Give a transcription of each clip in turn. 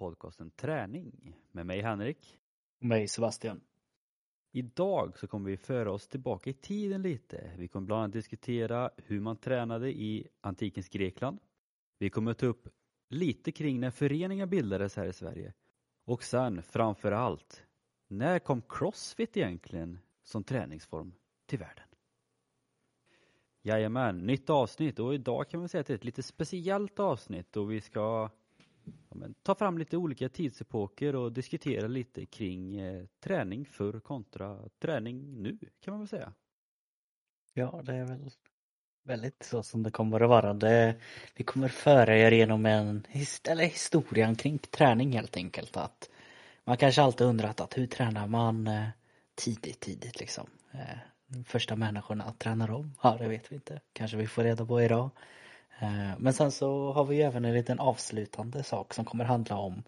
podcasten Träning med mig Henrik. Och mig Sebastian. Idag så kommer vi föra oss tillbaka i tiden lite. Vi kommer bland annat diskutera hur man tränade i antikens Grekland. Vi kommer ta upp lite kring när föreningar bildades här i Sverige. Och sen framför allt, när kom Crossfit egentligen som träningsform till världen? Jajamän, nytt avsnitt och idag kan man säga att det är ett lite speciellt avsnitt och vi ska ja, men, ta fram lite olika tidsepoker och diskutera lite kring eh, träning förr kontra träning nu kan man väl säga. Ja, det är väl väldigt så som det kommer att vara. Det, vi kommer föra er genom en eller historia kring träning helt enkelt. Att man kanske alltid undrat att hur tränar man eh, tidigt, tidigt liksom. Eh, första människorna tränar om? Ja, det vet vi inte. Kanske vi får reda på idag. Eh, men sen så har vi ju även en liten avslutande sak som kommer handla om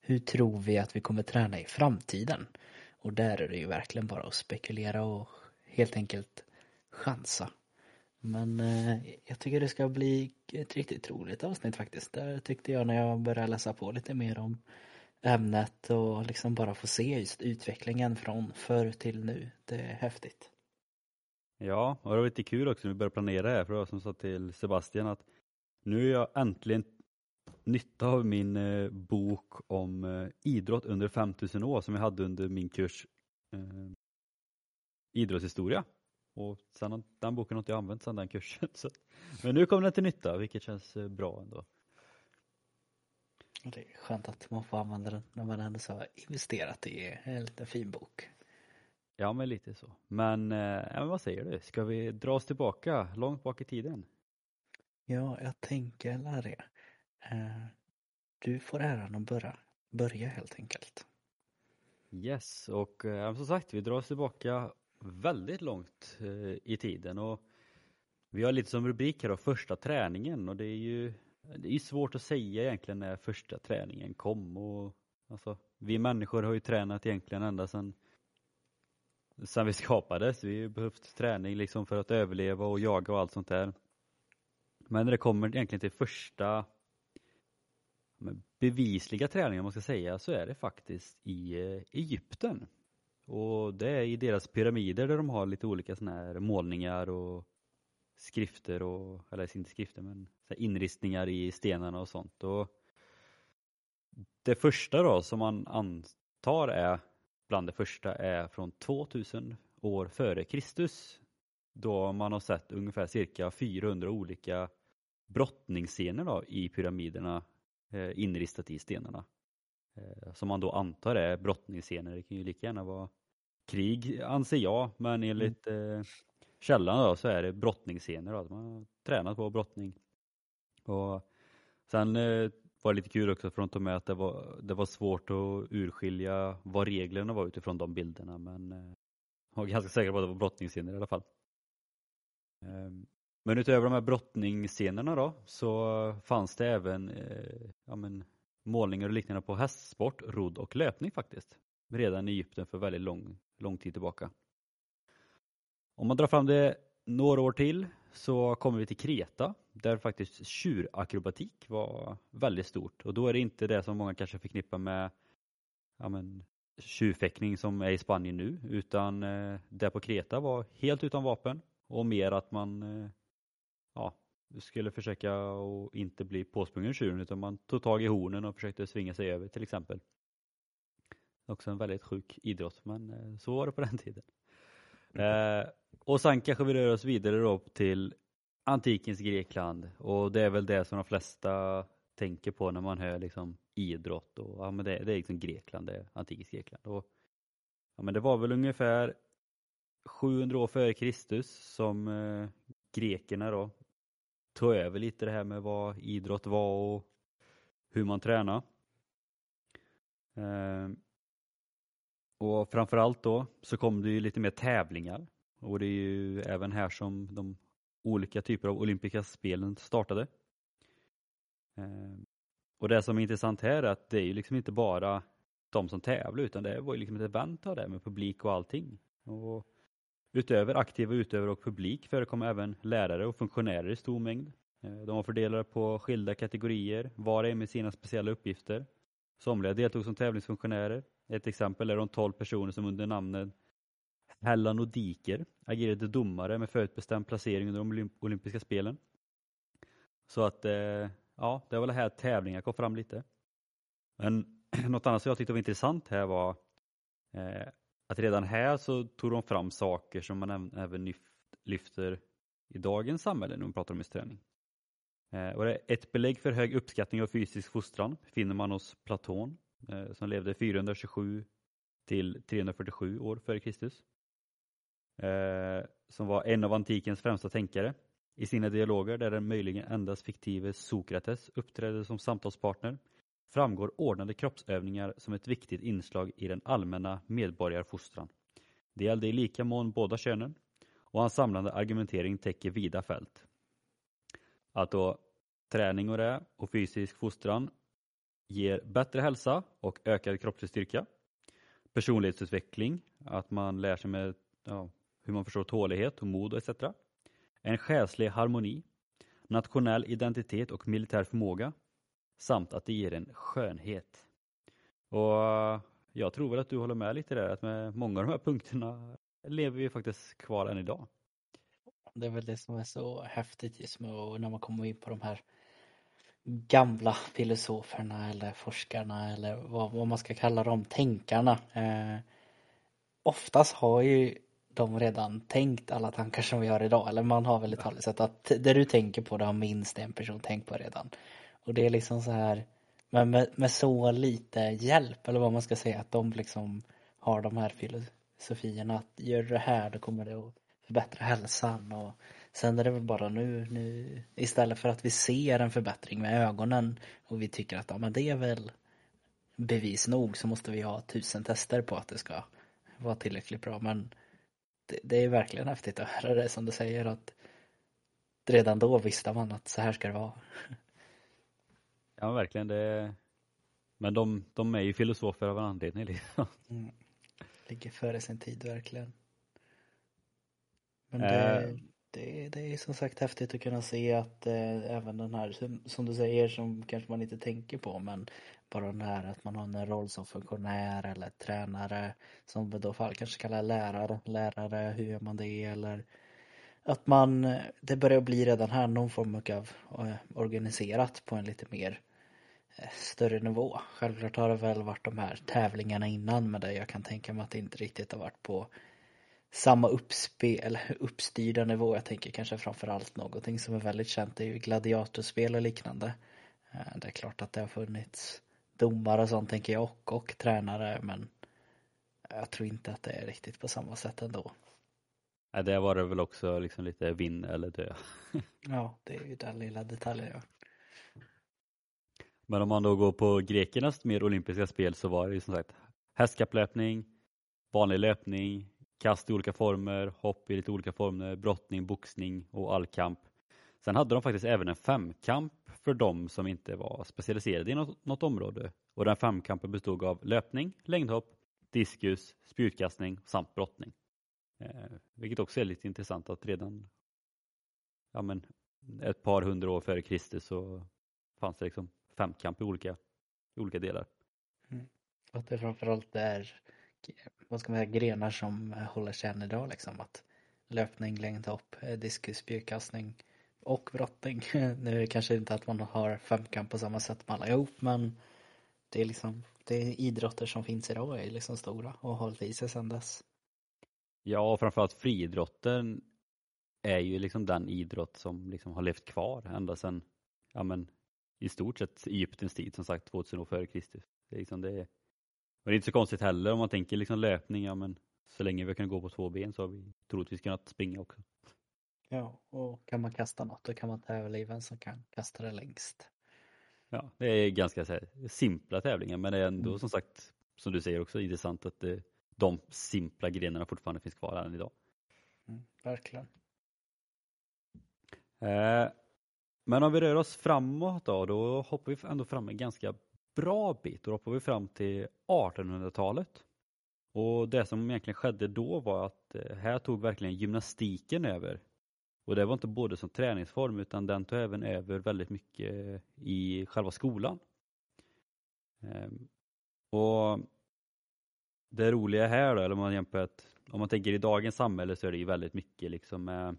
hur tror vi att vi kommer träna i framtiden? Och där är det ju verkligen bara att spekulera och helt enkelt chansa. Men eh, jag tycker det ska bli ett riktigt roligt avsnitt faktiskt. Det tyckte jag när jag började läsa på lite mer om ämnet och liksom bara få se just utvecklingen från förr till nu. Det är häftigt. Ja, och det var lite kul också när vi började planera här för det var som sa till Sebastian att nu är jag äntligen nytta av min eh, bok om eh, idrott under 5000 år som jag hade under min kurs eh, idrottshistoria. Och sen den boken har inte jag använt sedan den kursen. Så. Men nu kommer den till nytta vilket känns eh, bra ändå. Det är skönt att man får använda den när man ändå har investerat i en liten fin bok. Ja, men lite så. Men, eh, men vad säger du? Ska vi dra oss tillbaka långt bak i tiden? Ja, jag tänker det. Eh, du får äran att börja, börja helt enkelt. Yes, och eh, som sagt, vi drar oss tillbaka väldigt långt eh, i tiden och vi har lite som rubrik här då, första träningen och det är ju det är svårt att säga egentligen när första träningen kom och alltså vi människor har ju tränat egentligen ända sedan sen vi skapades. Vi har behövt träning liksom för att överleva och jaga och allt sånt där. Men när det kommer egentligen till första bevisliga träningen man ska säga så är det faktiskt i eh, Egypten. Och det är i deras pyramider där de har lite olika såna här målningar och skrifter och, eller inte skrifter men inristningar i stenarna och sånt. Och det första då som man antar är bland det första är från 2000 år före Kristus. Då man har sett ungefär cirka 400 olika brottningsscener då, i pyramiderna eh, inristat i stenarna. Eh, som man då antar är brottningsscener. Det kan ju lika gärna vara krig anser jag, men enligt mm. eh, källan då, så är det brottningsscener. Då. Man har tränat på brottning. Och sen eh, var lite kul också för att ta med att det var, det var svårt att urskilja vad reglerna var utifrån de bilderna men eh, jag var ganska säker på att det var brottningsscener i alla fall. Men utöver de här brottningsscenerna då så fanns det även eh, ja, men, målningar och liknande på hästsport, rodd och löpning faktiskt. Redan i Egypten för väldigt lång, lång tid tillbaka. Om man drar fram det några år till så kommer vi till Kreta där faktiskt tjurakrobatik var väldigt stort och då är det inte det som många kanske förknippar med ja, men, tjurfäktning som är i Spanien nu utan eh, det på Kreta var helt utan vapen och mer att man eh, ja, skulle försöka att inte bli påsprungen tjuren utan man tog tag i hornen och försökte svinga sig över till exempel. Också en väldigt sjuk idrott men eh, så var det på den tiden. Eh, och sen kanske vi rör oss vidare då till antikens Grekland och det är väl det som de flesta tänker på när man hör liksom idrott och ja men det, det är liksom Grekland, det är antikens Grekland. Och, ja men det var väl ungefär 700 år före Kristus som eh, grekerna då tog över lite det här med vad idrott var och hur man tränar. Eh, och framförallt då så kom det ju lite mer tävlingar och det är ju även här som de olika typer av olympiska spelen startade. Eh, och det som är intressant här är att det är ju liksom inte bara de som tävlar utan det var ju liksom ett event av det med publik och allting. Och utöver aktiva utövare och publik förekom även lärare och funktionärer i stor mängd. Eh, de var fördelade på skilda kategorier, var och en med sina speciella uppgifter. Somliga deltog som tävlingsfunktionärer. Ett exempel är de 12 personer som under namnet Hellan och Diker agerade domare med förutbestämd placering under de olympiska spelen. Så att, eh, ja, det var väl här tävlingar kom fram lite. Men något annat som jag tyckte var intressant här var eh, att redan här så tog de fram saker som man även lyfter i dagens samhälle när man pratar om missträning. Eh, och ett belägg för hög uppskattning av fysisk fostran finner man hos Platon eh, som levde 427 till 347 år före Kristus. Eh, som var en av antikens främsta tänkare i sina dialoger där den möjligen endast fiktive Sokrates uppträdde som samtalspartner framgår ordnade kroppsövningar som ett viktigt inslag i den allmänna medborgarfostran. Det gällde i lika mån båda könen och hans samlande argumentering täcker vida fält. Att då träning och det och fysisk fostran ger bättre hälsa och ökad kroppslig styrka. Personlighetsutveckling, att man lär sig med ja, hur man förstår tålighet och mod etc en själslig harmoni, nationell identitet och militär förmåga samt att det ger en skönhet. Och jag tror väl att du håller med lite där att med många av de här punkterna lever vi faktiskt kvar än idag. Det är väl det som är så häftigt just med när man kommer in på de här gamla filosoferna eller forskarna eller vad, vad man ska kalla dem, tänkarna. Eh, oftast har ju de redan tänkt alla tankar som vi har idag. Eller man har väl ett talesätt att det du tänker på det har minst en person tänkt på redan. Och det är liksom så här, men med, med så lite hjälp eller vad man ska säga att de liksom har de här filosofierna att gör det här då kommer det att förbättra hälsan och sen är det väl bara nu, nu istället för att vi ser en förbättring med ögonen och vi tycker att ja men det är väl bevis nog så måste vi ha tusen tester på att det ska vara tillräckligt bra men det, det är verkligen häftigt att höra det som du säger att redan då visste man att så här ska det vara. Ja, verkligen. Det... Men de, de är ju filosofer av en anledning. Liksom. Mm. Ligger före sin tid, verkligen. Men det, äh... det, det är som sagt häftigt att kunna se att eh, även den här, som, som, du säger, som kanske man inte tänker på, men bara den här att man har en roll som funktionär eller tränare som vi då fall kanske kallar lärare, lärare, hur gör man det eller att man, det börjar bli redan här någon form av eh, organiserat på en lite mer större nivå. Självklart har det väl varit de här tävlingarna innan men det jag kan tänka mig att det inte riktigt har varit på samma uppspe, eller uppstyrda nivå. Jag tänker kanske framförallt någonting som är väldigt känt det är ju gladiatorspel och liknande. Eh, det är klart att det har funnits domare och sånt tänker jag och, och tränare men jag tror inte att det är riktigt på samma sätt ändå. Nej, det var det väl också liksom lite vinn eller dö. ja, det är ju den lilla detaljen. Ja. Men om man då går på grekernas mer olympiska spel så var det ju som sagt hästkapplöpning, vanlig löpning, kast i olika former, hopp i lite olika former, brottning, boxning och allkamp. Sen hade de faktiskt även en femkamp för de som inte var specialiserade i något, något område. Och den femkampen bestod av löpning, längdhopp, diskus, spjutkastning samt brottning. Eh, vilket också är lite intressant att redan ja, men, ett par hundra år före Kristus så fanns det liksom femkamp i olika, olika delar. Mm. Och det framförallt är vad ska man säga, grenar som håller sig än idag liksom. Att löpning, längdhopp, eh, diskus, spjutkastning och brottning. Nu är det kanske inte att man har femkamp på samma sätt med alla ihop men det är liksom det är idrotter som finns idag är liksom stora och har hållit i sig sedan dess. Ja, och framförallt friidrotten är ju liksom den idrott som liksom har levt kvar ända sedan, ja men i stort sett Egyptens tid som sagt 2000 år före Kristus. Det är, liksom det, och det är inte så konstigt heller om man tänker liksom löpning, ja men så länge vi kan gå på två ben så har vi troligtvis kunnat springa också. Ja, och kan man kasta något då kan man tävla i vem som kan kasta det längst. Ja, det är ganska här, simpla tävlingar men det är ändå mm. som sagt, som du säger också, intressant att det, de simpla grenarna fortfarande finns kvar än idag. Mm, verkligen. Eh, men om vi rör oss framåt då, då hoppar vi ändå fram en ganska bra bit. Då hoppar vi fram till 1800-talet. Och det som egentligen skedde då var att eh, här tog verkligen gymnastiken över. Och det var inte både som träningsform utan den tog även över väldigt mycket eh, i själva skolan. Ehm, och det roliga här då, eller om man jämför att om man tänker i dagens samhälle så är det ju väldigt mycket liksom med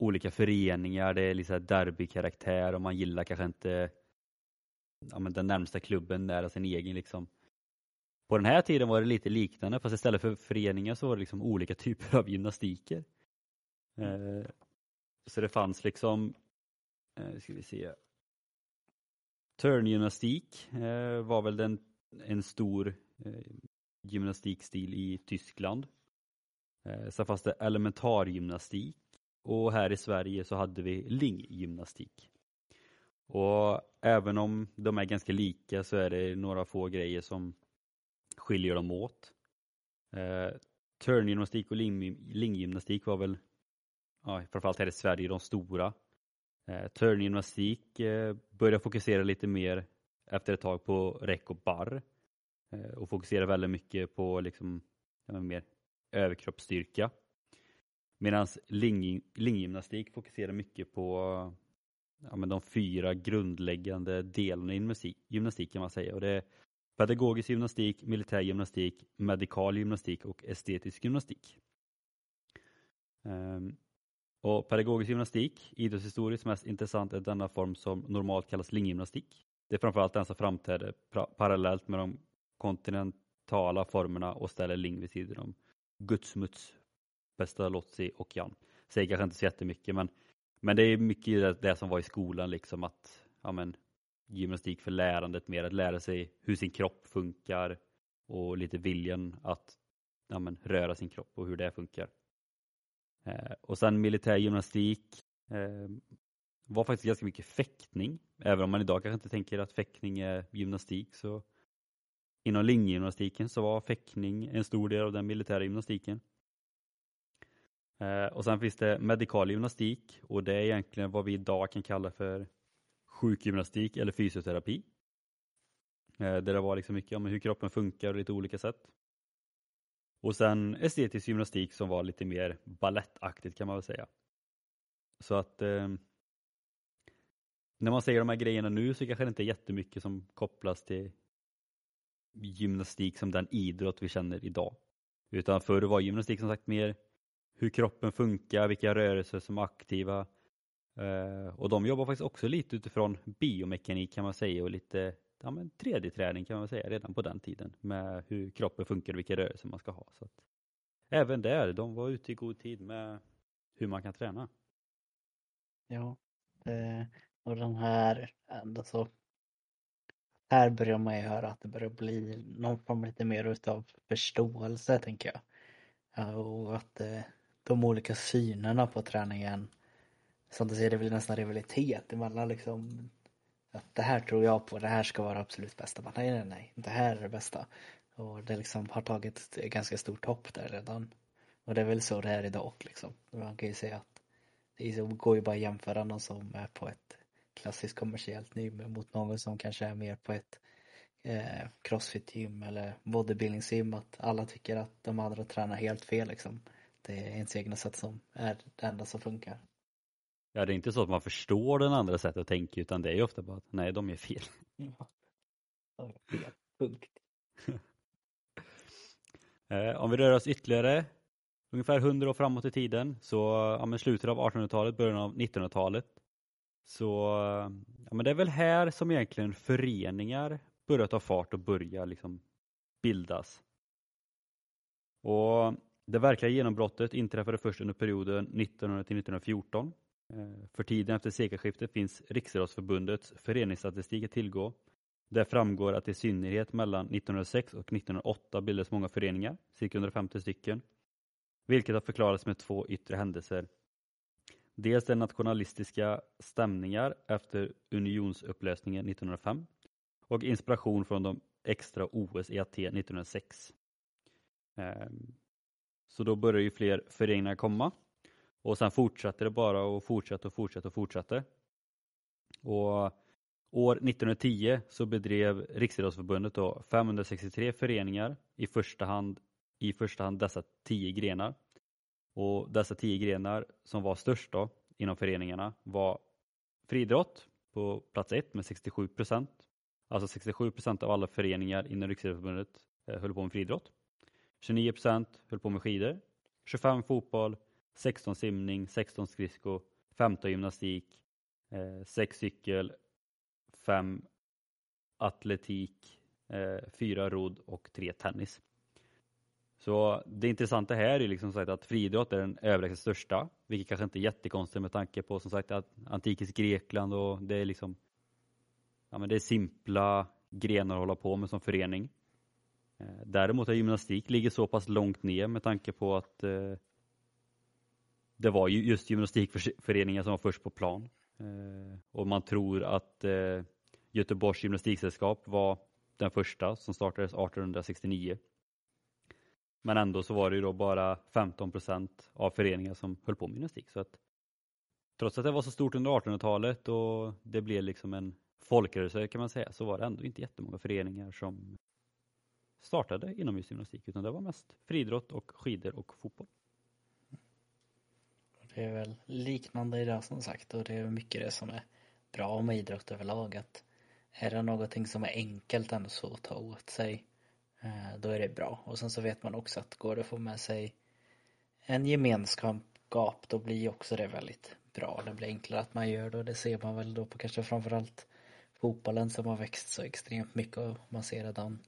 olika föreningar, det är liksom derbykaraktär och man gillar kanske inte ja, men den närmsta klubben nära sin egen liksom. På den här tiden var det lite liknande fast istället för föreningar så var det liksom olika typer av gymnastiker. Eh, så det fanns liksom, eh, ska vi se, Turngymnastik eh, var väl den, en stor eh, gymnastikstil i Tyskland. Eh, sen fanns det elementargymnastik och här i Sverige så hade vi linggymnastik. Och även om de är ganska lika så är det några få grejer som skiljer dem åt. Eh, turngymnastik och linggymnastik var väl, ja, framförallt här i Sverige, de stora. Eh, turngymnastik eh, började fokusera lite mer efter ett tag på räck och barr eh, och fokusera väldigt mycket på liksom, mer överkroppsstyrka. Medan linggymnastik fokuserar mycket på ja, men de fyra grundläggande delarna i gymnastik kan man säga. Och det är pedagogisk gymnastik, militär gymnastik, medikal gymnastik och estetisk gymnastik. Um, och pedagogisk gymnastik, idrottshistoriskt mest intressant är denna form som normalt kallas linggymnastik. Det är framförallt den som framträder parallellt med de kontinentala formerna och ställer ling vid sidan om Gudsmuts bästa Lotsi och Jan. Säger kanske inte så jättemycket men, men det är mycket det, det som var i skolan liksom att ja, men, gymnastik för lärandet mer, att lära sig hur sin kropp funkar och lite viljan att ja, men, röra sin kropp och hur det funkar. Eh, och sen militär gymnastik eh, var faktiskt ganska mycket fäktning. Även om man idag kanske inte tänker att fäktning är gymnastik så inom linjegymnastiken så var fäktning en stor del av den militära gymnastiken. Eh, och sen finns det medikal gymnastik och det är egentligen vad vi idag kan kalla för sjukgymnastik eller fysioterapi. Eh, där det var liksom mycket om hur kroppen funkar och lite olika sätt. Och sen estetisk gymnastik som var lite mer ballettaktigt kan man väl säga. Så att eh, när man säger de här grejerna nu så kanske det inte är jättemycket som kopplas till gymnastik som den idrott vi känner idag. Utan förr var gymnastik som sagt mer hur kroppen funkar, vilka rörelser som är aktiva. Eh, och de jobbar faktiskt också lite utifrån biomekanik kan man säga och lite ja, 3D-träning kan man säga redan på den tiden med hur kroppen funkar och vilka rörelser man ska ha. Så att, även där, de var ute i god tid med hur man kan träna. Ja, eh, och den här, ändå så här börjar man ju höra att det börjar bli någon form lite mer utav förståelse tänker jag. Ja, och att eh, de olika synerna på träningen, som du säger, det blir nästan rivalitet emellan liksom att det här tror jag på, det här ska vara absolut bästa. Men nej, nej, nej, det här är det bästa. Och det liksom har tagit ett ganska stort hopp där redan. Och det är väl så det är idag liksom. Man kan ju säga att det går ju bara att jämföra någon som är på ett klassiskt kommersiellt gym mot någon som kanske är mer på ett eh, crossfit-gym eller bodybuilding-gym. Att alla tycker att de andra tränar helt fel liksom. Det är ens egna sätt som är det enda som funkar. Ja, det är inte så att man förstår den andra sättet att tänka utan det är ju ofta bara att nej, de är fel. Ja. Punkt. Eh, om vi rör oss ytterligare ungefär 100 år framåt i tiden, så ja, men slutet av 1800-talet, början av 1900-talet. Så ja, men det är väl här som egentligen föreningar börjar ta fart och börjar liksom bildas. Och det verkliga genombrottet inträffade först under perioden 1900 till 1914 eh, för tiden efter sekelskiftet finns Riksidrottsförbundets föreningsstatistik att tillgå. Där framgår att i synnerhet mellan 1906 och 1908 bildades många föreningar, cirka 150 stycken, vilket har förklarats med två yttre händelser. Dels den nationalistiska stämningar efter unionsupplösningen 1905 och inspiration från de extra OS i Aten 1906. Så då började ju fler föreningar komma och sen fortsatte det bara och fortsatte och fortsatte och fortsatte. Och år 1910 så bedrev Riksidrottsförbundet då 563 föreningar i första hand, i första hand dessa tio grenar. Och dessa tio grenar som var störst då inom föreningarna var friidrott på plats ett med 67 procent. Alltså 67 procent av alla föreningar inom Riksidrottsförbundet eh, höll på med friidrott. 29 procent höll på med skidor. 25 fotboll, 16 simning, 16 skridsko, 15 gymnastik, eh, 6 cykel, 5 atletik, eh, 4 rodd och 3 tennis. Så det intressanta här är liksom sagt att friidrott är den överlägset största, vilket kanske inte är jättekonstigt med tanke på som sagt att antikens Grekland och det är liksom ja, men det är simpla grenar att hålla på med som förening. Eh, däremot att gymnastik ligger så pass långt ner med tanke på att eh, det var ju just gymnastikföreningen som var först på plan. Eh, och man tror att eh, Göteborgs gymnastiksällskap var den första som startades 1869. Men ändå så var det ju då bara 15 procent av föreningar som höll på med gymnastik. Så att, trots att det var så stort under 1800-talet och det blev liksom en folkrörelse kan man säga så var det ändå inte jättemånga föreningar som startade inom just gymnastik utan det var mest friidrott och skidor och fotboll. Det är väl liknande i det som sagt och det är mycket det som är bra med idrott överlag att är det någonting som är enkelt ändå så att ta åt sig eh, då är det bra och sen så vet man också att går det att få med sig en gemenskap då blir också det väldigt bra. Det blir enklare att man gör det och det ser man väl då på kanske framförallt fotbollen som har växt så extremt mycket och man ser redan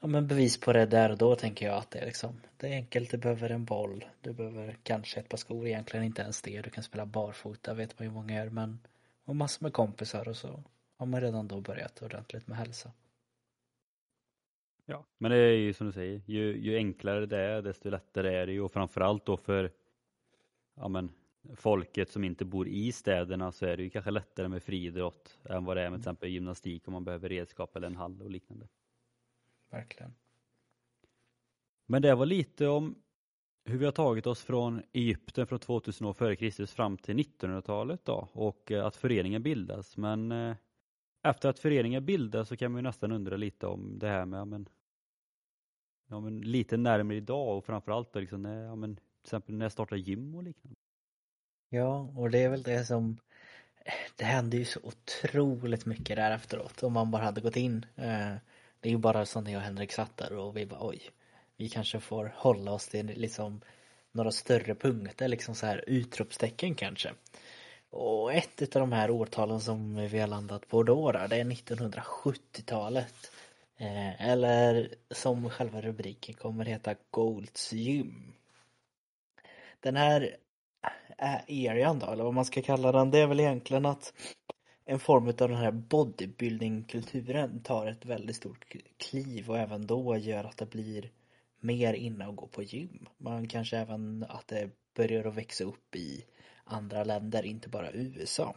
ja, men bevis på det där och då tänker jag att det är liksom det är enkelt, du behöver en boll, du behöver kanske ett par skor, egentligen inte ens det, du kan spela barfota vet man ju många gör men och massor med kompisar och så har man redan då börjat ordentligt med hälsa. Ja, men det är ju som du säger, ju, ju enklare det är desto lättare är det ju och framförallt då för ja, men, folket som inte bor i städerna så är det ju kanske lättare med friidrott än vad det är med till exempel gymnastik om man behöver redskap eller en hall och liknande. Verkligen. Men det var lite om hur vi har tagit oss från Egypten från 2000 år före Kristus fram till 1900-talet då och eh, att föreningen bildas. Men eh, efter att föreningen bildas så kan man ju nästan undra lite om det här med ja, men, ja, men lite närmare idag och framförallt då liksom, när, ja, men, till exempel när jag startar gym och liknande. Ja, och det är väl det som det hände ju så otroligt mycket där efteråt om man bara hade gått in. Det är ju bara så när jag och Henrik satt där och vi bara oj, vi kanske får hålla oss till liksom några större punkter, liksom så här utropstecken kanske. Och ett av de här årtalen som vi har landat på då, det är 1970-talet. Eh, eller som själva rubriken kommer heta Golds gym. Den här eh, arean då, eller vad man ska kalla den, det är väl egentligen att en form av den här bodybuilding-kulturen tar ett väldigt stort kliv och även då gör att det blir mer inne att gå på gym. Man kanske även att det börjar att växa upp i andra länder, inte bara USA.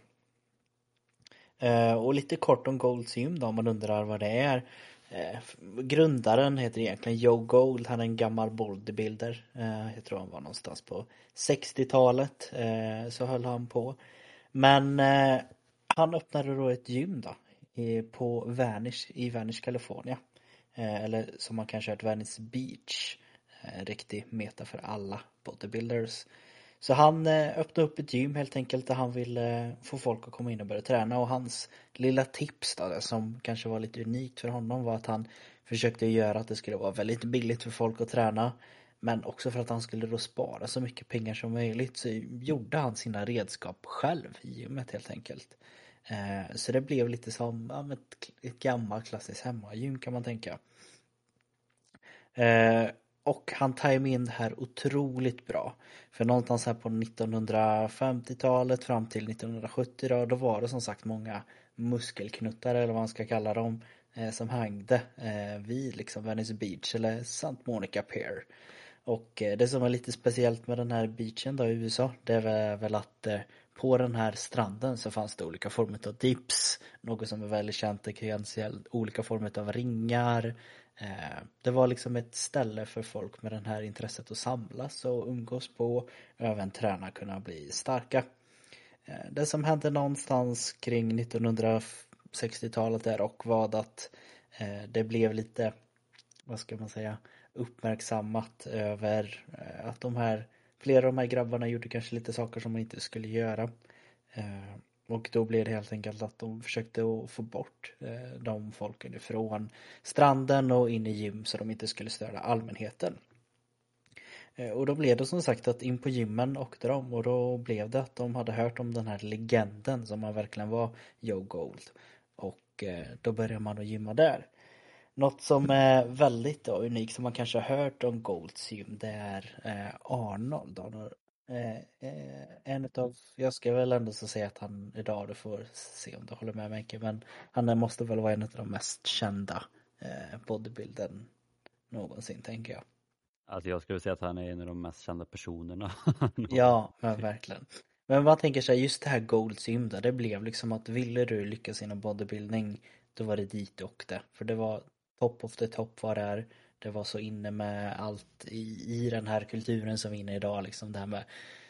Eh, och lite kort om Golds gym då om man undrar vad det är. Eh, grundaren heter egentligen Joe Gold, han är en gammal bodybuilder. Eh, jag tror han var någonstans på 60-talet så höll han på. Men han öppnade då ett gym då på Vanish i Vanish, California. Eh, eller som man kanske hört Venice Beach. En riktig meta för alla bodybuilders. Så han eh, öppnade upp ett gym helt enkelt där han ville få folk att komma in och börja träna och hans lilla tips då, som kanske var lite unikt för honom var att han försökte göra att det skulle vara väldigt billigt för folk att träna men också för att han skulle då spara så mycket pengar som möjligt så gjorde han sina redskap själv i gymmet helt enkelt. Eh, så det blev lite som ja, ett, ett gammalt klassiskt hemmagym kan man tänka. Eh, och han tajmade in det här otroligt bra. För någonstans här på 1950-talet fram till 1970 då, då var det som sagt många muskelknuttar eller vad man ska kalla dem eh, som hängde vid liksom Venice Beach eller St. Monica Pier. Och det som är lite speciellt med den här beachen då i USA det är väl att på den här stranden så fanns det olika former av dips, något som är väldigt känt, olika former av ringar. Eh, det var liksom ett ställe för folk med det här intresset att samlas och umgås på och även träna kunna bli starka. Eh, det som hände någonstans kring 1960-talet där och var att eh, det blev lite, vad ska man säga, uppmärksammat över att de här flera av de här grabbarna gjorde kanske lite saker som man inte skulle göra. Eh, och då blev det helt enkelt att de försökte att få bort eh, de folken ifrån stranden och in i gym så de inte skulle störa allmänheten. Eh, och då blev det som sagt att in på gymmen åkte de och då blev det att de hade hört om den här legenden som man verkligen var Joe Gold. Och då började man att gymma där. Något som är väldigt då, unikt som man kanske har hört om Golds gym det är eh, Arnold. Arnold en utav, jag ska väl ändå så säga att han idag, du får se om du håller med mig men han måste väl vara en av de mest kända bodybuilden någonsin tänker jag. Alltså jag skulle säga att han är en av de mest kända personerna. ja, men verkligen. Men vad tänker så just det här Gold där, det blev liksom att ville du lyckas inom bodybuilding då var det dit du åkte. För det var top of the top var där. Det var så inne med allt i, i den här kulturen som vi är inne i idag liksom det här med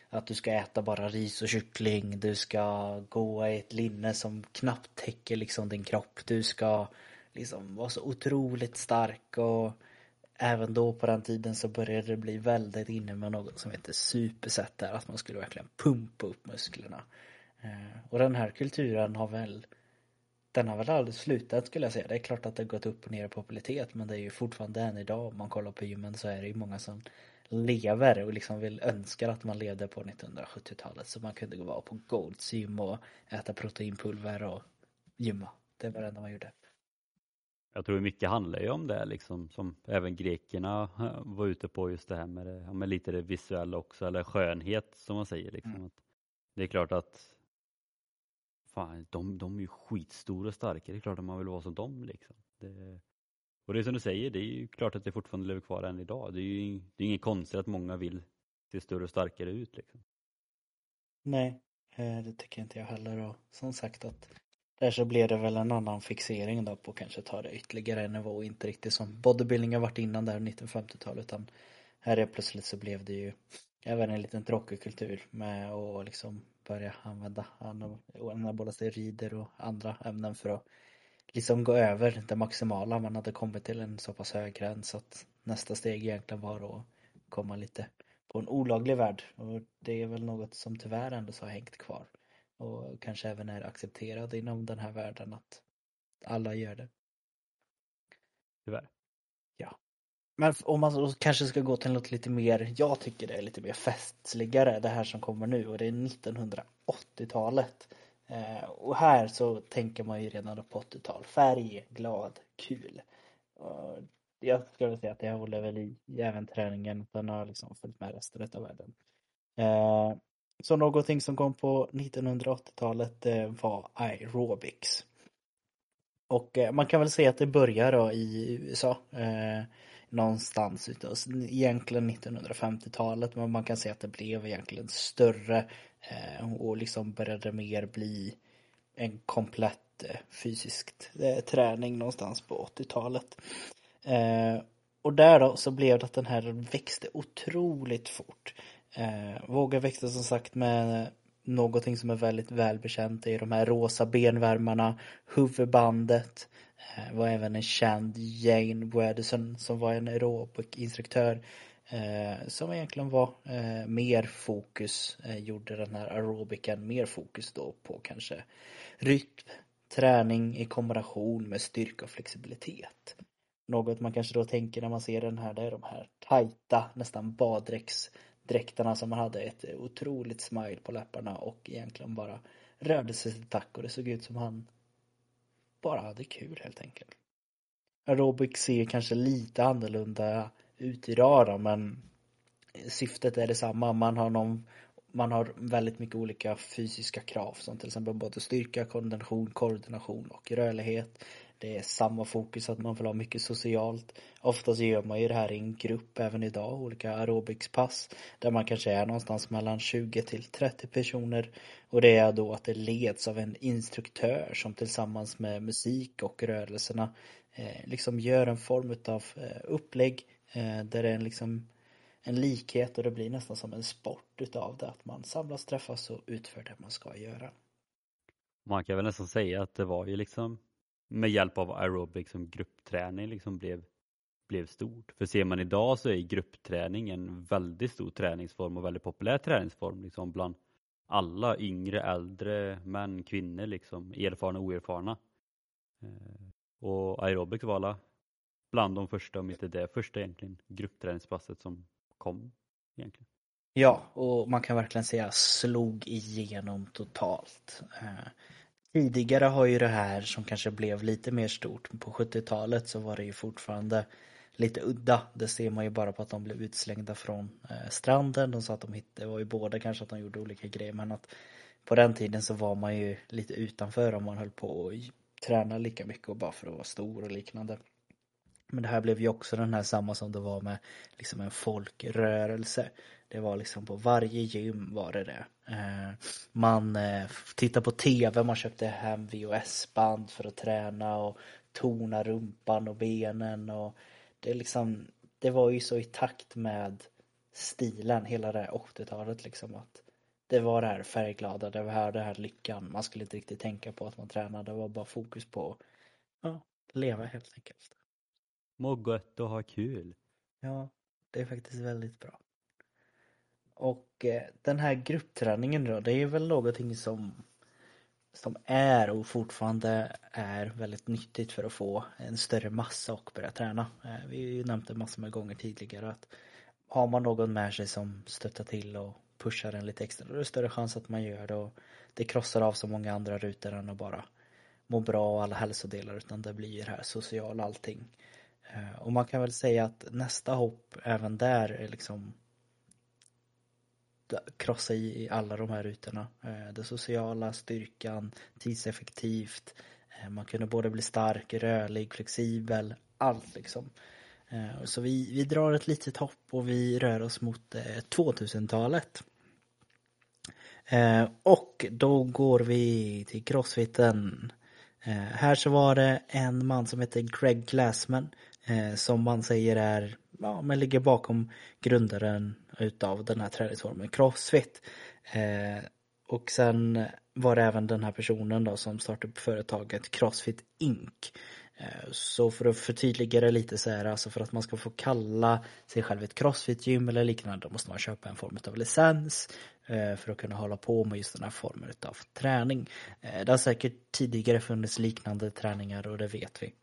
att du ska äta bara ris och kyckling, du ska gå i ett linne som knappt täcker liksom din kropp, du ska liksom vara så otroligt stark och även då på den tiden så började det bli väldigt inne med något som heter superset där, att man skulle verkligen pumpa upp musklerna. Eh, och den här kulturen har väl den har väl aldrig slutat skulle jag säga. Det är klart att det har gått upp och ner i popularitet men det är ju fortfarande än idag om man kollar på gymmen så är det ju många som lever och liksom vill önska att man levde på 1970-talet så man kunde gå vara på Golds gym och äta proteinpulver och gymma. Det var det enda man gjorde. Jag tror mycket handlar ju om det liksom som även grekerna eh, var ute på just det här med, det, med lite det visuella också eller skönhet som man säger liksom. Mm. det är klart att fan, de, de är ju skitstora och starka, det är klart att man vill vara som dem liksom. Det, och det är som du säger, det är ju klart att det fortfarande lever kvar än idag. Det är ju det är inget konstigt att många vill se större och starkare ut liksom. Nej, eh, det tycker inte jag heller och som sagt att där så blev det väl en annan fixering då på kanske ta det ytterligare en nivå, inte riktigt som bodybuilding har varit innan där 1950-talet utan här är plötsligt så blev det ju även en liten tråkig kultur med att liksom börja använda anabola steroider och andra ämnen för att liksom gå över det maximala. Man hade kommit till en så pass hög gräns att nästa steg egentligen var att komma lite på en olaglig värld och det är väl något som tyvärr ändå så har hängt kvar och kanske även är accepterad inom den här världen att alla gör det. Tyvärr. Ja. Men om man kanske ska gå till något lite mer, jag tycker det är lite mer festligare det här som kommer nu och det är 1980-talet. Eh, och här så tänker man ju redan på 80-tal, färg, glad, kul. Och jag skulle säga att det håller väl i även träningen, den har liksom följt med resten av världen. Eh, så någonting som kom på 1980-talet eh, var aerobics. Och eh, man kan väl säga att det börjar då i USA. Eh, Någonstans utav, egentligen 1950-talet men man kan säga att det blev egentligen större eh, och liksom började mer bli en komplett eh, fysisk eh, träning någonstans på 80-talet. Och där då så blev det att den här växte otroligt fort. Eh, vågar växa som sagt med någonting som är väldigt välbekänt. Det är de här rosa benvärmarna, huvudbandet. Eh, var även en känd Jane Wadison som var en aerobic-instruktör. Eh, som egentligen var eh, mer fokus, eh, gjorde den här aerobiken mer fokus då på kanske rytm, träning i kombination med styrka och flexibilitet. Något man kanske då tänker när man ser den här, det är de här tajta, nästan baddräkts dräkterna som han hade ett otroligt smile på läpparna och egentligen bara rörde sig till tack och det såg ut som han bara hade kul helt enkelt. Aerobic ser kanske lite annorlunda ut idag då, men syftet är detsamma. Man har någon man har väldigt mycket olika fysiska krav som till exempel både styrka, kondition, koordination och rörlighet. Det är samma fokus att man vill ha mycket socialt. Oftast gör man ju det här i en grupp även idag, olika aerobicspass. Där man kanske är någonstans mellan 20 till 30 personer. Och det är då att det leds av en instruktör som tillsammans med musik och rörelserna eh, liksom gör en form av eh, upplägg eh, där det är en liksom en likhet och det blir nästan som en sport utav det. Att man samlas, träffas och utför det man ska göra. Man kan väl nästan säga att det var ju liksom med hjälp av aerobic som gruppträning liksom blev, blev stort. För ser man idag så är gruppträning en väldigt stor träningsform och väldigt populär träningsform liksom bland alla yngre, äldre, män, kvinnor liksom, erfarna eh, och oerfarna. Och aerobics var alla bland de första, om inte det första egentligen, gruppträningspasset som kom egentligen. Ja, och man kan verkligen säga slog igenom totalt. Eh, Tidigare har ju det här som kanske blev lite mer stort, på 70-talet så var det ju fortfarande lite udda. Det ser man ju bara på att de blev utslängda från eh, stranden. De sa att de hittade, det var ju båda kanske att de gjorde olika grejer men att på den tiden så var man ju lite utanför om man höll på och träna lika mycket och bara för att vara stor och liknande. Men det här blev ju också den här samma som det var med liksom en folkrörelse. Det var liksom på varje gym var det det. Eh, man eh, tittade på tv, man köpte hem VHS-band för att träna och tona rumpan och benen och det liksom, det var ju så i takt med stilen hela det här 80-talet liksom att det var det här färgglada, det var här, det här lyckan. Man skulle inte riktigt tänka på att man tränade, det var bara fokus på ja, leva helt enkelt. Må gött och ha kul. Ja, det är faktiskt väldigt bra. Och eh, den här gruppträningen då, det är väl någonting som som är och fortfarande är väldigt nyttigt för att få en större massa och börja träna. Eh, vi har ju nämnt det massor med gånger tidigare att har man någon med sig som stöttar till och pushar en lite extra då är det större chans att man gör det och det krossar av så många andra rutor än att bara må bra och alla hälsodelar utan det blir det här sociala allting. Eh, och man kan väl säga att nästa hopp även där är liksom krossa i alla de här rutorna. Eh, det sociala, styrkan, tidseffektivt. Eh, man kunde både bli stark, rörlig, flexibel, allt liksom. Eh, så vi, vi drar ett litet hopp och vi rör oss mot eh, 2000-talet. Eh, och då går vi till crossfiten. Eh, här så var det en man som heter Greg Glassman som man säger är, ja men ligger bakom grundaren utav den här träningsformen Crossfit. Eh, och sen var det även den här personen då som startade upp företaget Crossfit Inc. Eh, så för att förtydliga det lite så är det alltså för att man ska få kalla sig själv ett crossfit-gym eller liknande, då måste man köpa en form av licens eh, för att kunna hålla på med just den här formen av träning. Eh, det har säkert tidigare funnits liknande träningar och det vet vi.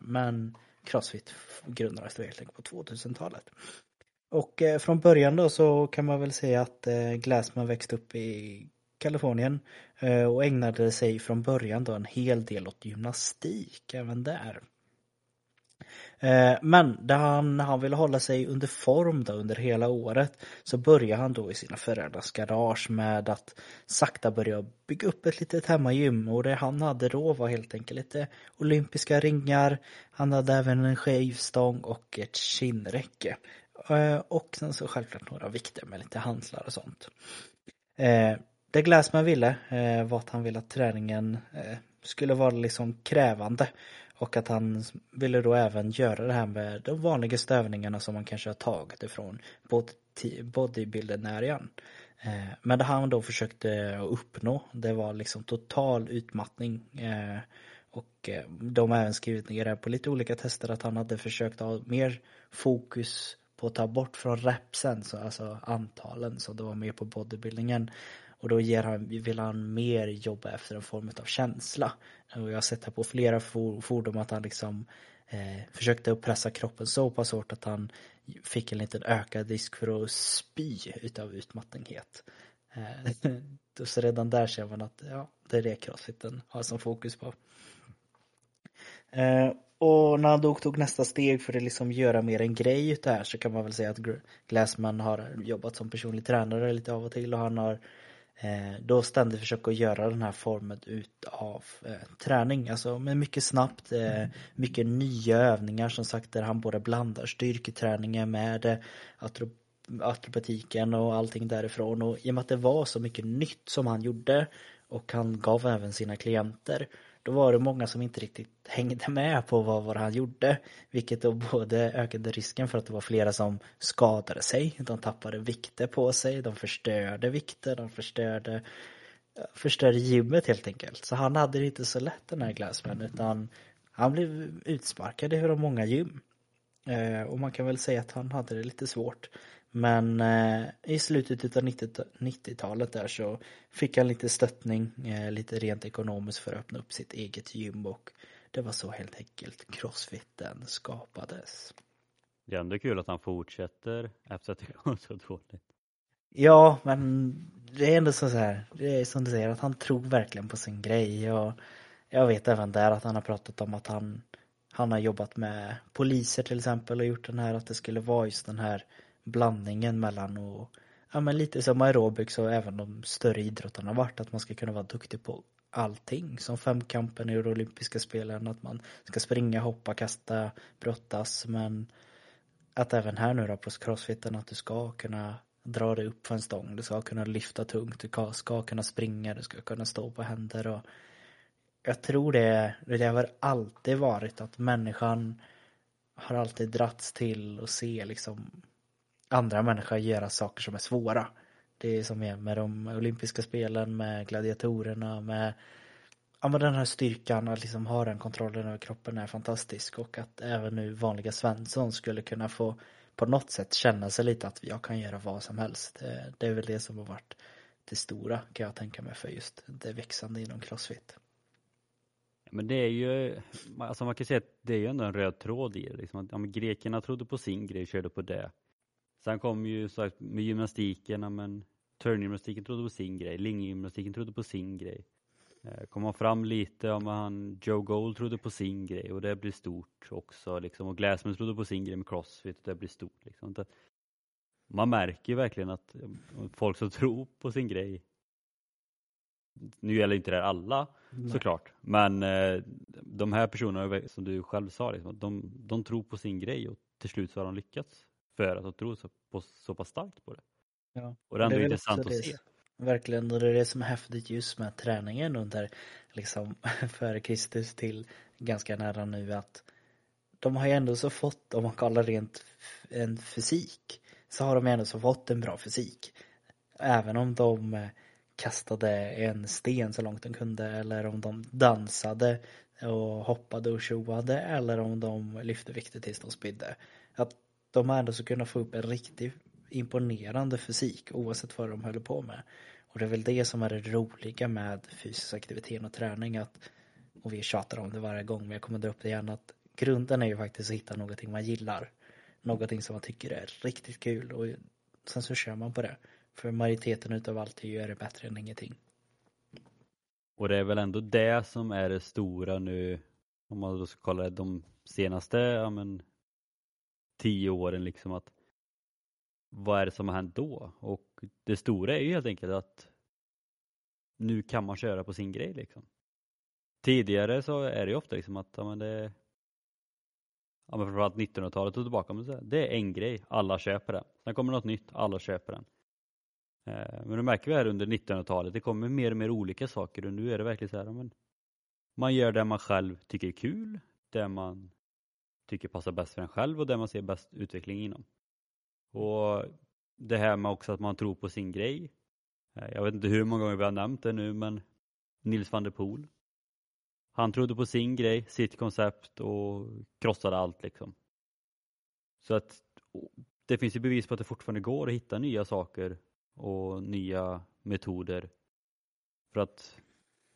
Men Crossfit grundades då helt enkelt på 2000-talet. Och eh, från början då så kan man väl säga att eh, Glassman växte upp i Kalifornien eh, och ägnade sig från början då en hel del åt gymnastik även där. Eh, men när han, han ville hålla sig under form då under hela året så började han då i sina föräldrars garage med att sakta börja bygga upp ett litet hemmagym och det han hade då var helt enkelt lite olympiska ringar. Han hade även en skivstång och ett kinnräcke. Eh, och sen så självklart några vikter med lite hantlar och sånt. Eh, det Glassman ville var att han ville att träningen skulle vara liksom krävande och att han ville då även göra det här med de vanligaste övningarna som man kanske har tagit ifrån bodybuilder-näringen. Eh, men det han då försökte uppnå det var liksom total utmattning eh, och eh, de har även skrivit ner det på lite olika tester att han hade försökt ha mer fokus på att ta bort från repsen, alltså antalen så det var mer på bodybuildingen. Och då ger han, vill han mer jobba efter en form av känsla. Och jag har sett här på flera fordon att han liksom eh, försökte pressa kroppen så pass hårt att han fick en liten ökad risk för att spy utav utmattninghet Eh, så redan där ser man att ja, det är det crossfiten har som fokus på. Eh, och när han då tog nästa steg för att liksom göra mer en grej utav det här så kan man väl säga att Glassman har jobbat som personlig tränare lite av och till och han har eh, då ständigt försökt att göra den här formen utav eh, träning. Alltså med mycket snabbt, eh, mycket nya övningar som sagt där han både blandar styrketräningen med eh, atropatiken och allting därifrån och i och med att det var så mycket nytt som han gjorde och han gav även sina klienter då var det många som inte riktigt hängde med på vad, vad han gjorde. Vilket då både ökade risken för att det var flera som skadade sig. De tappade vikter på sig, de förstörde vikter, de förstörde förstörde gymmet helt enkelt. Så han hade det inte så lätt den här Glassman utan han blev utsparkad i hur många gym. Eh, och man kan väl säga att han hade det lite svårt. Men eh, i slutet av 90-talet där så fick han lite stöttning, eh, lite rent ekonomiskt för att öppna upp sitt eget gym och det var så helt enkelt crossfiten skapades. Det är ändå kul att han fortsätter efter att det går så dåligt. Ja, men det är ändå så här, det är som du säger att han tror verkligen på sin grej och jag vet även där att han har pratat om att han han har jobbat med poliser till exempel och gjort den här att det skulle vara just den här blandningen mellan och ja men lite som aerobics och även de större idrotterna varit att man ska kunna vara duktig på allting. Som femkampen i de olympiska spelen att man ska springa, hoppa, kasta, brottas. Men att även här nu då på crossfiten att du ska kunna dra dig upp för en stång, du ska kunna lyfta tungt, du ska kunna springa, du ska kunna stå på händer och jag tror det, det har alltid varit att människan har alltid dratts till att se liksom andra människor göra saker som är svåra. Det är som med de olympiska spelen, med gladiatorerna, med ja, men den här styrkan att liksom ha den kontrollen över kroppen är fantastisk och att även nu vanliga Svensson skulle kunna få på något sätt känna sig lite att jag kan göra vad som helst. Det, det är väl det som har varit det stora kan jag tänka mig för just det växande inom crossfit. Men det är ju, alltså man kan säga att det är ju ändå en röd tråd i det. Liksom att, ja, men grekerna trodde på sin grej, körde på det. Sen kom ju sagt med gymnastiken, men turngymnastiken trodde på sin grej, linggymnastiken trodde på sin grej. Eh, kom man fram lite, men han, Joe Gold trodde på sin grej och det blir stort också liksom. Och Glassman trodde på sin grej med crossfit och det blir stort liksom. Man märker ju verkligen att folk som tror på sin grej nu gäller inte det alla Nej. såklart, men eh, de här personerna som du själv sa, liksom, de, de tror på sin grej och till slut så har de lyckats för att de tror så, på, så pass starkt på det. Ja. Och det är ändå det är intressant att se. Verkligen, och det är det som är häftigt just med träningen under liksom före Kristus till ganska nära nu att de har ju ändå så fått, om man kollar rent en fysik, så har de ändå så fått en bra fysik. Även om de eh, kastade en sten så långt de kunde eller om de dansade och hoppade och tjoade eller om de lyfte vikter tills de spydde. Att de har ändå så kunnat få upp en riktigt imponerande fysik oavsett vad de höll på med. Och det är väl det som är det roliga med fysisk aktivitet och träning att och vi tjatar om det varje gång men jag kommer dra upp det igen att grunden är ju faktiskt att hitta någonting man gillar. Någonting som man tycker är riktigt kul och sen så kör man på det. För majoriteten utav allt är det bättre än ingenting. Och det är väl ändå det som är det stora nu, om man då ska kolla de senaste, ja men, tio åren liksom att vad är det som har hänt då? Och det stora är ju helt enkelt att nu kan man köra på sin grej liksom. Tidigare så är det ju ofta liksom att, ja men det Ja men framförallt 1900-talet och tillbaka, men det är en grej, alla köper den. Sen kommer något nytt, alla köper den. Eh, men det märker vi här under 1900-talet, det kommer mer och mer olika saker och nu är det verkligen så här, men man gör det man själv tycker är kul, det man tycker passar bäst för en själv och det man ser bäst utveckling inom. Och det här med också att man tror på sin grej. Eh, jag vet inte hur många gånger vi har nämnt det nu men Nils van der Poel. Han trodde på sin grej, sitt koncept och krossade allt liksom. Så att det finns ju bevis på att det fortfarande går att hitta nya saker och nya metoder för att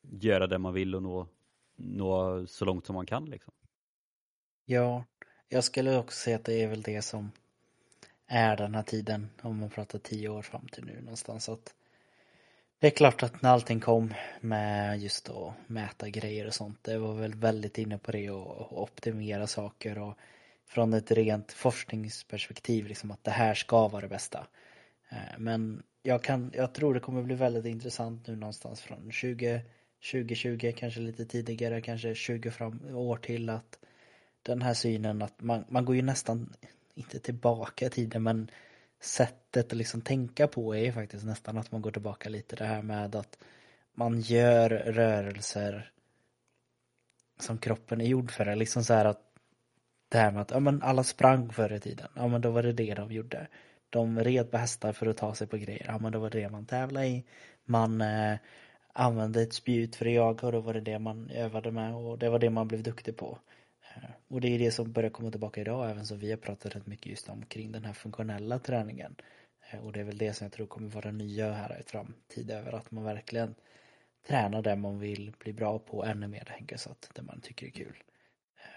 göra det man vill och nå, nå så långt som man kan liksom. Ja, jag skulle också säga att det är väl det som är den här tiden, om man pratar tio år fram till nu någonstans. Att det är klart att när allting kom med just att mäta grejer och sånt, det var väl väldigt inne på det och optimera saker och från ett rent forskningsperspektiv, liksom att det här ska vara det bästa. Eh, men jag, kan, jag tror det kommer bli väldigt intressant nu någonstans från 20, 2020, kanske lite tidigare, kanske 20 fram, år till att den här synen att man, man går ju nästan, inte tillbaka i tiden, men sättet att liksom tänka på är faktiskt nästan att man går tillbaka lite det här med att man gör rörelser som kroppen är gjord för. Liksom så här att det här med att ja, men alla sprang förr i tiden. Ja men då var det det de gjorde. De red på hästar för att ta sig på grejer. Ja men då var det det man tävlade i. Man eh, använde ett spjut för att jaga och då var det det man övade med och det var det man blev duktig på. Och det är det som börjar komma tillbaka idag, även som vi har pratat rätt mycket just om kring den här funktionella träningen. Eh, och det är väl det som jag tror kommer vara nya här i framtiden, över att man verkligen tränar det man vill bli bra på ännu mer, tänker så att det man tycker är kul.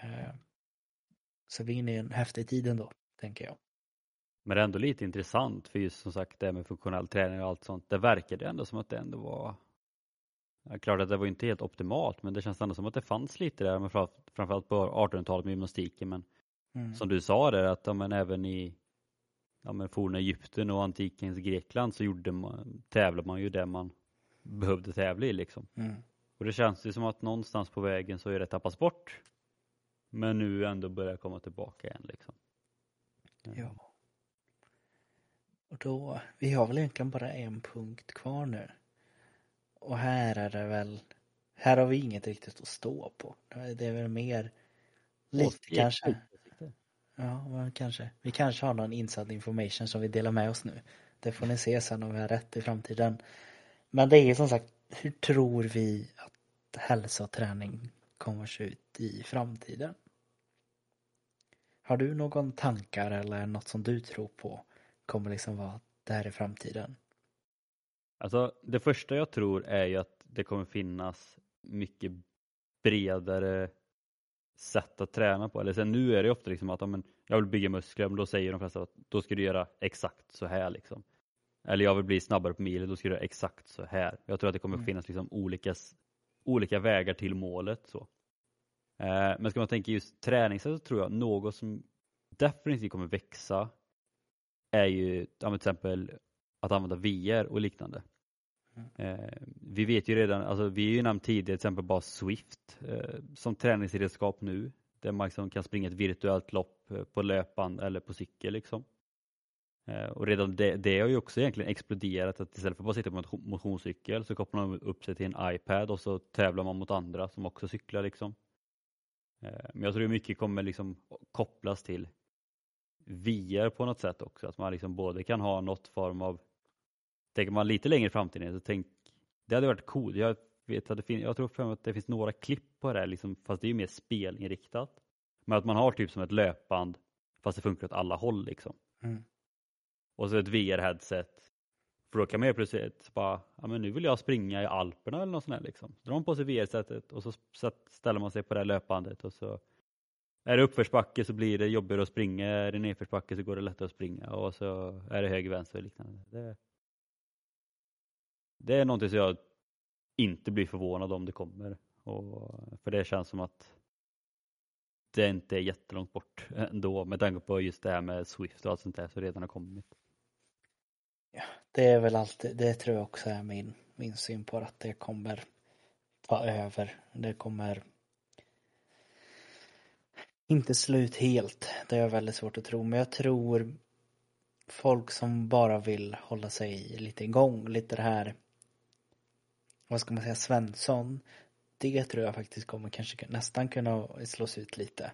Eh, så vi är inne i en häftig tid ändå, tänker jag. Men det är ändå lite intressant för just som sagt det med funktionell träning och allt sånt. Det verkade ändå som att det ändå var ja, Klart att det var inte helt optimalt men det känns ändå som att det fanns lite där men framförallt på 1800-talet med gymnastiken men mm. som du sa där att ja, men även i ja, men forna Egypten och antikens Grekland så gjorde man, tävlade man ju det man behövde tävla i liksom. Mm. Och det känns ju som att någonstans på vägen så är det tappats bort. Men nu ändå börjar komma tillbaka igen liksom. Ja. Och då, vi har väl egentligen bara en punkt kvar nu. Och här är det väl, här har vi inget riktigt att stå på. Det är väl mer, lite kanske. Ja, men kanske. Vi kanske har någon inside information som vi delar med oss nu. Det får ni se sen om vi har rätt i framtiden. Men det är som sagt, hur tror vi att hälsa och träning kommer att se ut i framtiden? Har du någon tankar eller något som du tror på kommer liksom vara det här i framtiden? Alltså det första jag tror är ju att det kommer finnas mycket bredare sätt att träna på. Eller sen nu är det ofta liksom att om jag vill bygga muskler, men då säger de flesta att då ska du göra exakt så här liksom. Eller jag vill bli snabbare på milen, då ska du göra exakt så här. Jag tror att det kommer mm. finnas liksom olika, olika vägar till målet. Så. Eh, men ska man tänka just träningssätt så tror jag något som definitivt kommer växa är ju till exempel att använda VR och liknande. Mm. Eh, vi vet ju redan, alltså vi är ju nämnt tidigare till exempel bara Swift eh, som träningsredskap nu där man liksom kan springa ett virtuellt lopp eh, på löpband eller på cykel liksom. Eh, och redan det, det har ju också egentligen exploderat att istället för att bara sitta på en motionscykel så kopplar man upp sig till en iPad och så tävlar man mot andra som också cyklar liksom. Eh, men jag tror mycket kommer liksom kopplas till VR på något sätt också, att man liksom både kan ha något form av, tänker man lite längre i framtiden, så tänk, det hade varit coolt. Jag vet att det finns, jag tror för att det finns några klipp på det här, liksom, fast det är ju mer spelinriktat. Men att man har typ som ett löpband, fast det funkar åt alla håll liksom. Mm. Och så ett VR-headset. För då kan man ju plötsligt bara, ja men nu vill jag springa i Alperna eller något sånt där liksom. Så drar man på sig VR-sättet och så ställer man sig på det här löpbandet och så är det uppförsbacke så blir det jobbigare att springa, är det nedförsbacke så går det lättare att springa och så är det höger, vänster och liknande. Det, det är någonting som jag inte blir förvånad om det kommer. Och, för det känns som att det inte är jättelångt bort ändå med tanke på just det här med Swift och allt sånt där som redan har kommit. Ja, det är väl alltid, det tror jag också är min, min syn på att det kommer ta över. Det kommer inte slut helt. Det är väldigt svårt att tro. Men jag tror folk som bara vill hålla sig lite igång, lite det här vad ska man säga, Svensson. Det tror jag faktiskt kommer kanske nästan kunna slås ut lite.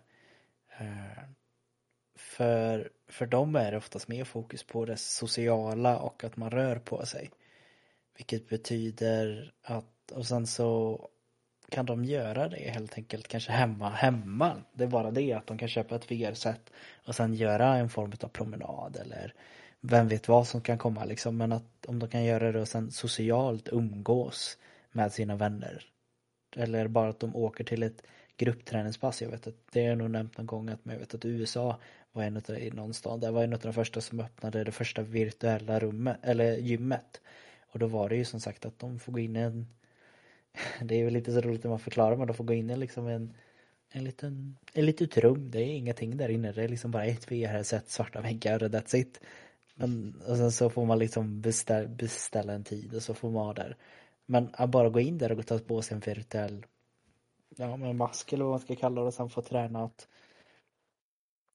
Eh, för, för dem är det oftast mer fokus på det sociala och att man rör på sig. Vilket betyder att, och sen så kan de göra det helt enkelt kanske hemma, hemma. Det är bara det att de kan köpa ett VR-set och sen göra en form av promenad eller vem vet vad som kan komma liksom. Men att om de kan göra det och sen socialt umgås med sina vänner. Eller bara att de åker till ett gruppträningspass. Jag vet att det har jag nog nämnt någon gång att jag vet att USA var en av i någon stad. Det var en av de första som öppnade det första virtuella rummet eller gymmet. Och då var det ju som sagt att de får gå in i en det är ju lite så roligt när man förklarar men de får gå in i liksom en en liten, en litet rum. Det är ingenting där inne. Det är liksom bara ett VR-set, svarta väggar och that's it. Men, och sen så får man liksom beställa, beställa en tid och så får man vara där. Men att bara gå in där och ta på sig en virtuell ja, men mask eller vad man ska kalla det och sen få träna att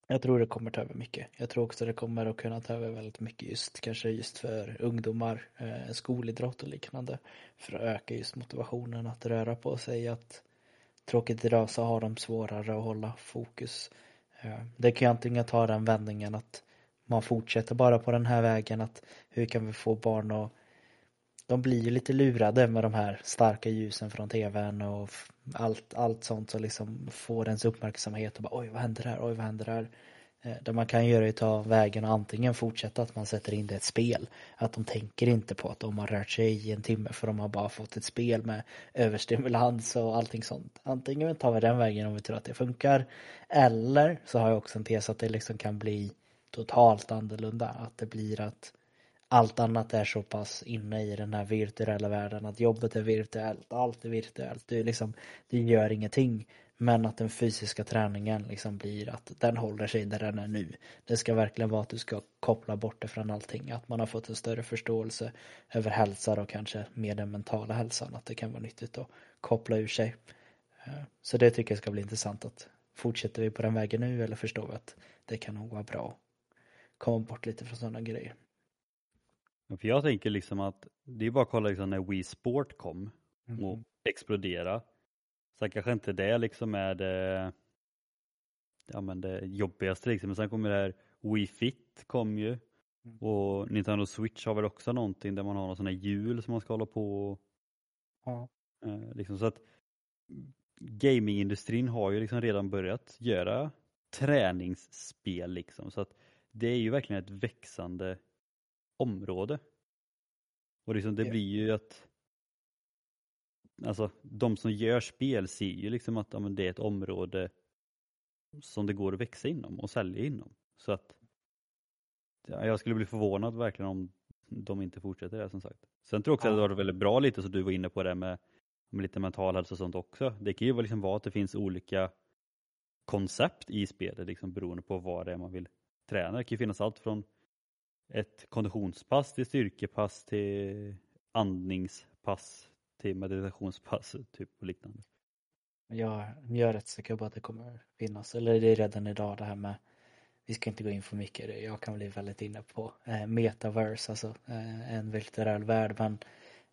jag tror det kommer ta över mycket. Jag tror också det kommer att kunna ta över väldigt mycket just kanske just för ungdomar, eh, skolidrott och liknande. För att öka just motivationen att röra på sig. Att tråkigt idag så har de svårare att hålla fokus. Eh, det kan ju antingen ta den vändningen att man fortsätter bara på den här vägen att hur kan vi få barn att de blir ju lite lurade med de här starka ljusen från tvn och allt, allt sånt som liksom får ens uppmärksamhet och bara oj vad händer här, oj vad händer här. Eh, det man kan göra är att ta vägen och antingen fortsätta att man sätter in det i ett spel. Att de tänker inte på att de har rört sig i en timme för de har bara fått ett spel med överstimulans och allting sånt. Antingen tar vi den vägen om vi tror att det funkar. Eller så har jag också en tes att det liksom kan bli totalt annorlunda. Att det blir att allt annat är så pass inne i den här virtuella världen att jobbet är virtuellt, allt är virtuellt. Du, liksom, du gör ingenting. Men att den fysiska träningen liksom blir att den håller sig där den är nu. Det ska verkligen vara att du ska koppla bort det från allting. Att man har fått en större förståelse över hälsa och kanske mer den mentala hälsan. Att det kan vara nyttigt att koppla ur sig. Eh, så det tycker jag ska bli intressant att fortsätter vi på den vägen nu eller förstår vi att det kan nog vara bra att komma bort lite från sådana grejer. För jag tänker liksom att det är bara att kolla liksom när Wii Sport kom och mm. explodera. Sen kanske inte det liksom är det, ja, men det jobbigaste liksom. Men sen kommer det här Wii Fit kom ju. Mm. Och Nintendo Switch har väl också någonting där man har någon sån här hjul som man ska hålla på och, ja. eh, liksom så att gamingindustrin har ju liksom redan börjat göra träningsspel liksom. Så att det är ju verkligen ett växande område. Och liksom det blir ju att alltså de som gör spel ser ju liksom att ja, det är ett område som det går att växa inom och sälja inom. Så att ja, jag skulle bli förvånad verkligen om de inte fortsätter det som sagt. Sen tror jag också ja. att det var väldigt bra lite så du var inne på det med, med lite mental hälsa och sånt också. Det kan ju liksom vara att det finns olika koncept i spelet liksom beroende på vad det är man vill tränare. Det kan ju finnas allt från ett konditionspass till styrkepass till andningspass till meditationspass typ och liknande. Jag, jag är rätt säker på att det kommer finnas, eller det är redan idag det här med vi ska inte gå in för mycket jag kan bli väldigt inne på eh, metaverse, alltså eh, en virtuell värld men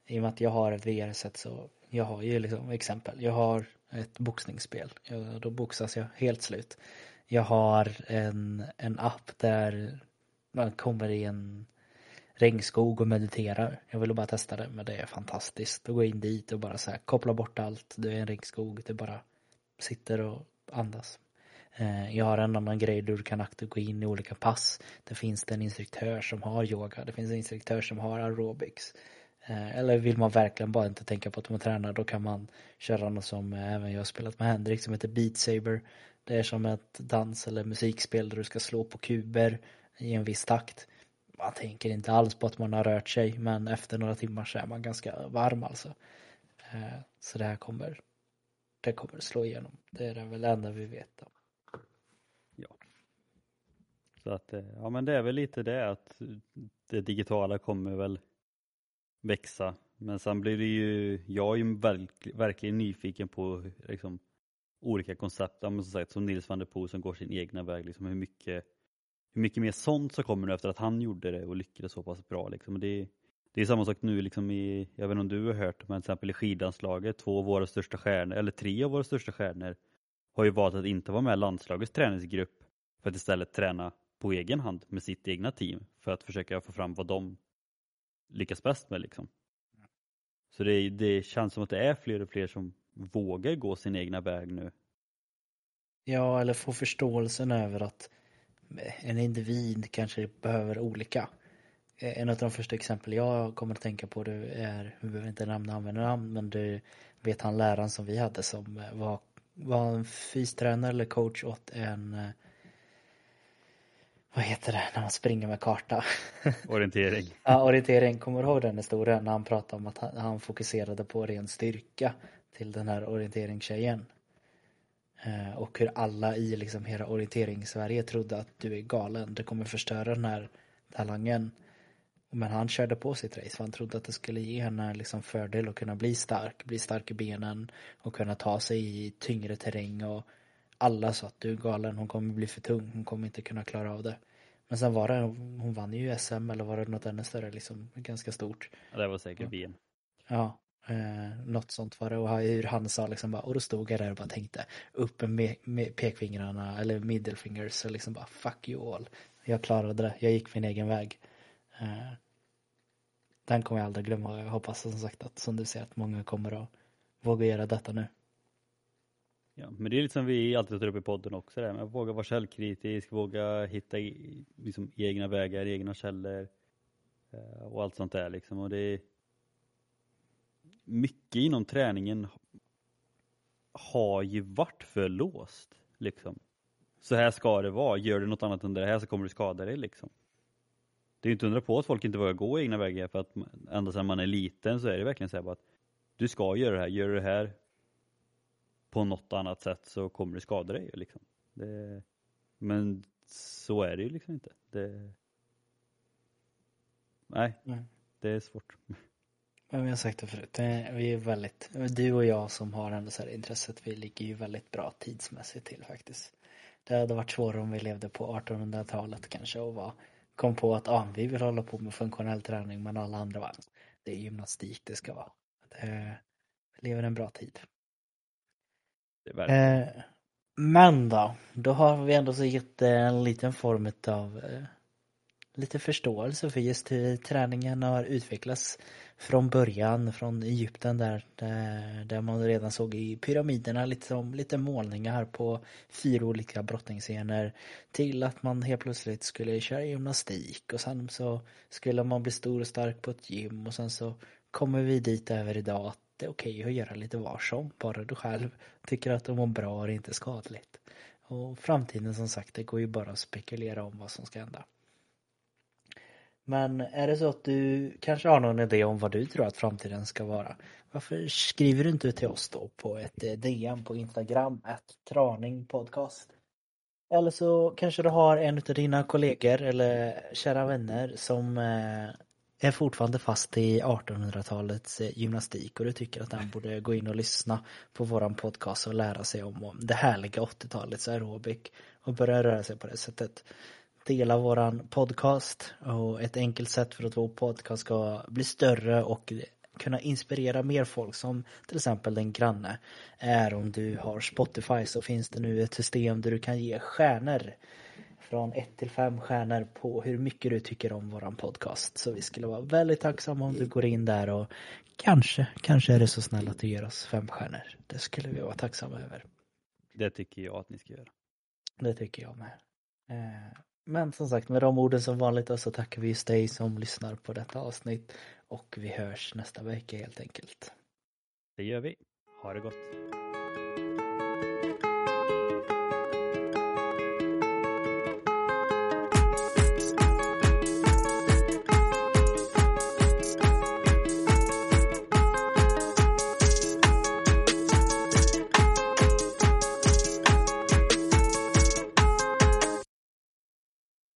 i och med att jag har ett VR-set så jag har ju liksom exempel, jag har ett boxningsspel, jag, då boxas jag helt slut. Jag har en, en app där man kommer i en regnskog och mediterar. Jag ville bara testa det, men det är fantastiskt. Att gå in dit och bara så här, koppla bort allt. Du är en regnskog, du bara sitter och andas. Eh, jag har en annan grej där du kan aktivt gå in i olika pass. Det finns det en instruktör som har yoga, det finns en instruktör som har aerobics. Eh, eller vill man verkligen bara inte tänka på att man tränar, då kan man köra något som även jag har spelat med Henrik som heter Beat Saber. Det är som ett dans eller musikspel där du ska slå på kuber i en viss takt. Man tänker inte alls på att man har rört sig men efter några timmar så är man ganska varm alltså. Eh, så det här kommer det kommer slå igenom. Det är det väl enda vi vet om. Ja. Så att, eh, ja men det är väl lite det att det digitala kommer väl växa. Men sen blir det ju, jag är ju verkligen nyfiken på liksom, olika koncept, som sagt som Nils van der Poel som går sin egna väg, liksom hur mycket hur mycket mer sånt som kommer nu efter att han gjorde det och lyckades så pass bra. Liksom. Det, det är samma sak nu liksom i, jag vet inte om du har hört, men till exempel i skidanslaget, två av våra största stjärnor, eller tre av våra största stjärnor har ju valt att inte vara med i landslagets träningsgrupp för att istället träna på egen hand med sitt egna team för att försöka få fram vad de lyckas bäst med. Liksom. Så det, det känns som att det är fler och fler som vågar gå sin egna väg nu. Ja, eller få förståelsen över att en individ kanske behöver olika. Eh, en av de första exempel jag kommer att tänka på det är, vi behöver inte namn använda namn, men du vet han läraren som vi hade som var, var en fystränare eller coach åt en eh, vad heter det när man springer med karta? Orientering. ja, orientering. Kommer du ihåg den historien när han pratade om att han, han fokuserade på ren styrka till den här orienteringstjejen? Eh, och hur alla i liksom hela orienteringssverige trodde att du är galen, du kommer förstöra den här talangen. Men han körde på sitt race för han trodde att det skulle ge henne liksom fördel att kunna bli stark, bli stark i benen och kunna ta sig i tyngre terräng och alla sa att du är galen, hon kommer bli för tung, hon kommer inte kunna klara av det. Men sen var det, hon vann ju SM eller var det något ännu större liksom, ganska stort. Ja, det var säkert VM. Ja, Eh, något sånt var det och hur han sa liksom bara, och då stod jag där och bara tänkte upp med, med pekfingrarna eller middle fingers och liksom bara fuck you all. Jag klarade det, jag gick min egen väg. Eh, den kommer jag aldrig glömma och jag hoppas som sagt att som du säger att många kommer att våga göra detta nu. Ja, men det är lite som vi alltid tar upp i podden också det med att våga vara källkritisk, våga hitta liksom, egna vägar, egna källor eh, och allt sånt där liksom. Och det är mycket inom träningen har ju varit för låst liksom. Så här ska det vara, gör du något annat än det här så kommer du skada dig liksom. Det är ju inte undra på att folk inte vågar gå egna vägar för att ända sedan man är liten så är det verkligen så här bara att du ska göra det här, gör du det här på något annat sätt så kommer du skada dig liksom. Det, men så är det ju liksom inte. Det, nej, Nej. det är svårt. Men vi har sagt det förut, vi är väldigt, du och jag som har ändå så här intresset, vi ligger ju väldigt bra tidsmässigt till faktiskt. Det hade varit svårare om vi levde på 1800-talet kanske och var, kom på att ah, vi vill hålla på med funktionell träning men alla andra var, det är gymnastik det ska vara. Det, vi lever en bra tid. Eh, men då, då har vi ändå så gett en liten form av lite förståelse för just hur träningen har utvecklats från början, från Egypten där, där, där man redan såg i pyramiderna lite som lite målningar på fyra olika brottningsscener till att man helt plötsligt skulle köra gymnastik och sen så skulle man bli stor och stark på ett gym och sen så kommer vi dit över idag att det är okej att göra lite var som, bara du själv tycker att du mår bra och det är inte skadligt. Och framtiden som sagt, det går ju bara att spekulera om vad som ska hända. Men är det så att du kanske har någon idé om vad du tror att framtiden ska vara? Varför skriver du inte till oss då på ett eh, DM på Instagram, att traning podcast? Eller så kanske du har en av dina kollegor eller kära vänner som eh, är fortfarande fast i 1800-talets eh, gymnastik och du tycker att den borde gå in och lyssna på våran podcast och lära sig om, det härliga 80-talets aerobik och börja röra sig på det sättet. Dela våran podcast och ett enkelt sätt för att vår podcast ska bli större och kunna inspirera mer folk som till exempel den granne är om du har Spotify så finns det nu ett system där du kan ge stjärnor från 1 till 5 stjärnor på hur mycket du tycker om våran podcast. Så vi skulle vara väldigt tacksamma om du går in där och kanske, kanske är det så snäll att du ger oss fem stjärnor. Det skulle vi vara tacksamma över. Det tycker jag att ni ska göra. Det tycker jag med. Eh, men som sagt, med de orden som vanligt så tackar vi just dig som lyssnar på detta avsnitt och vi hörs nästa vecka helt enkelt. Det gör vi. Ha det gott.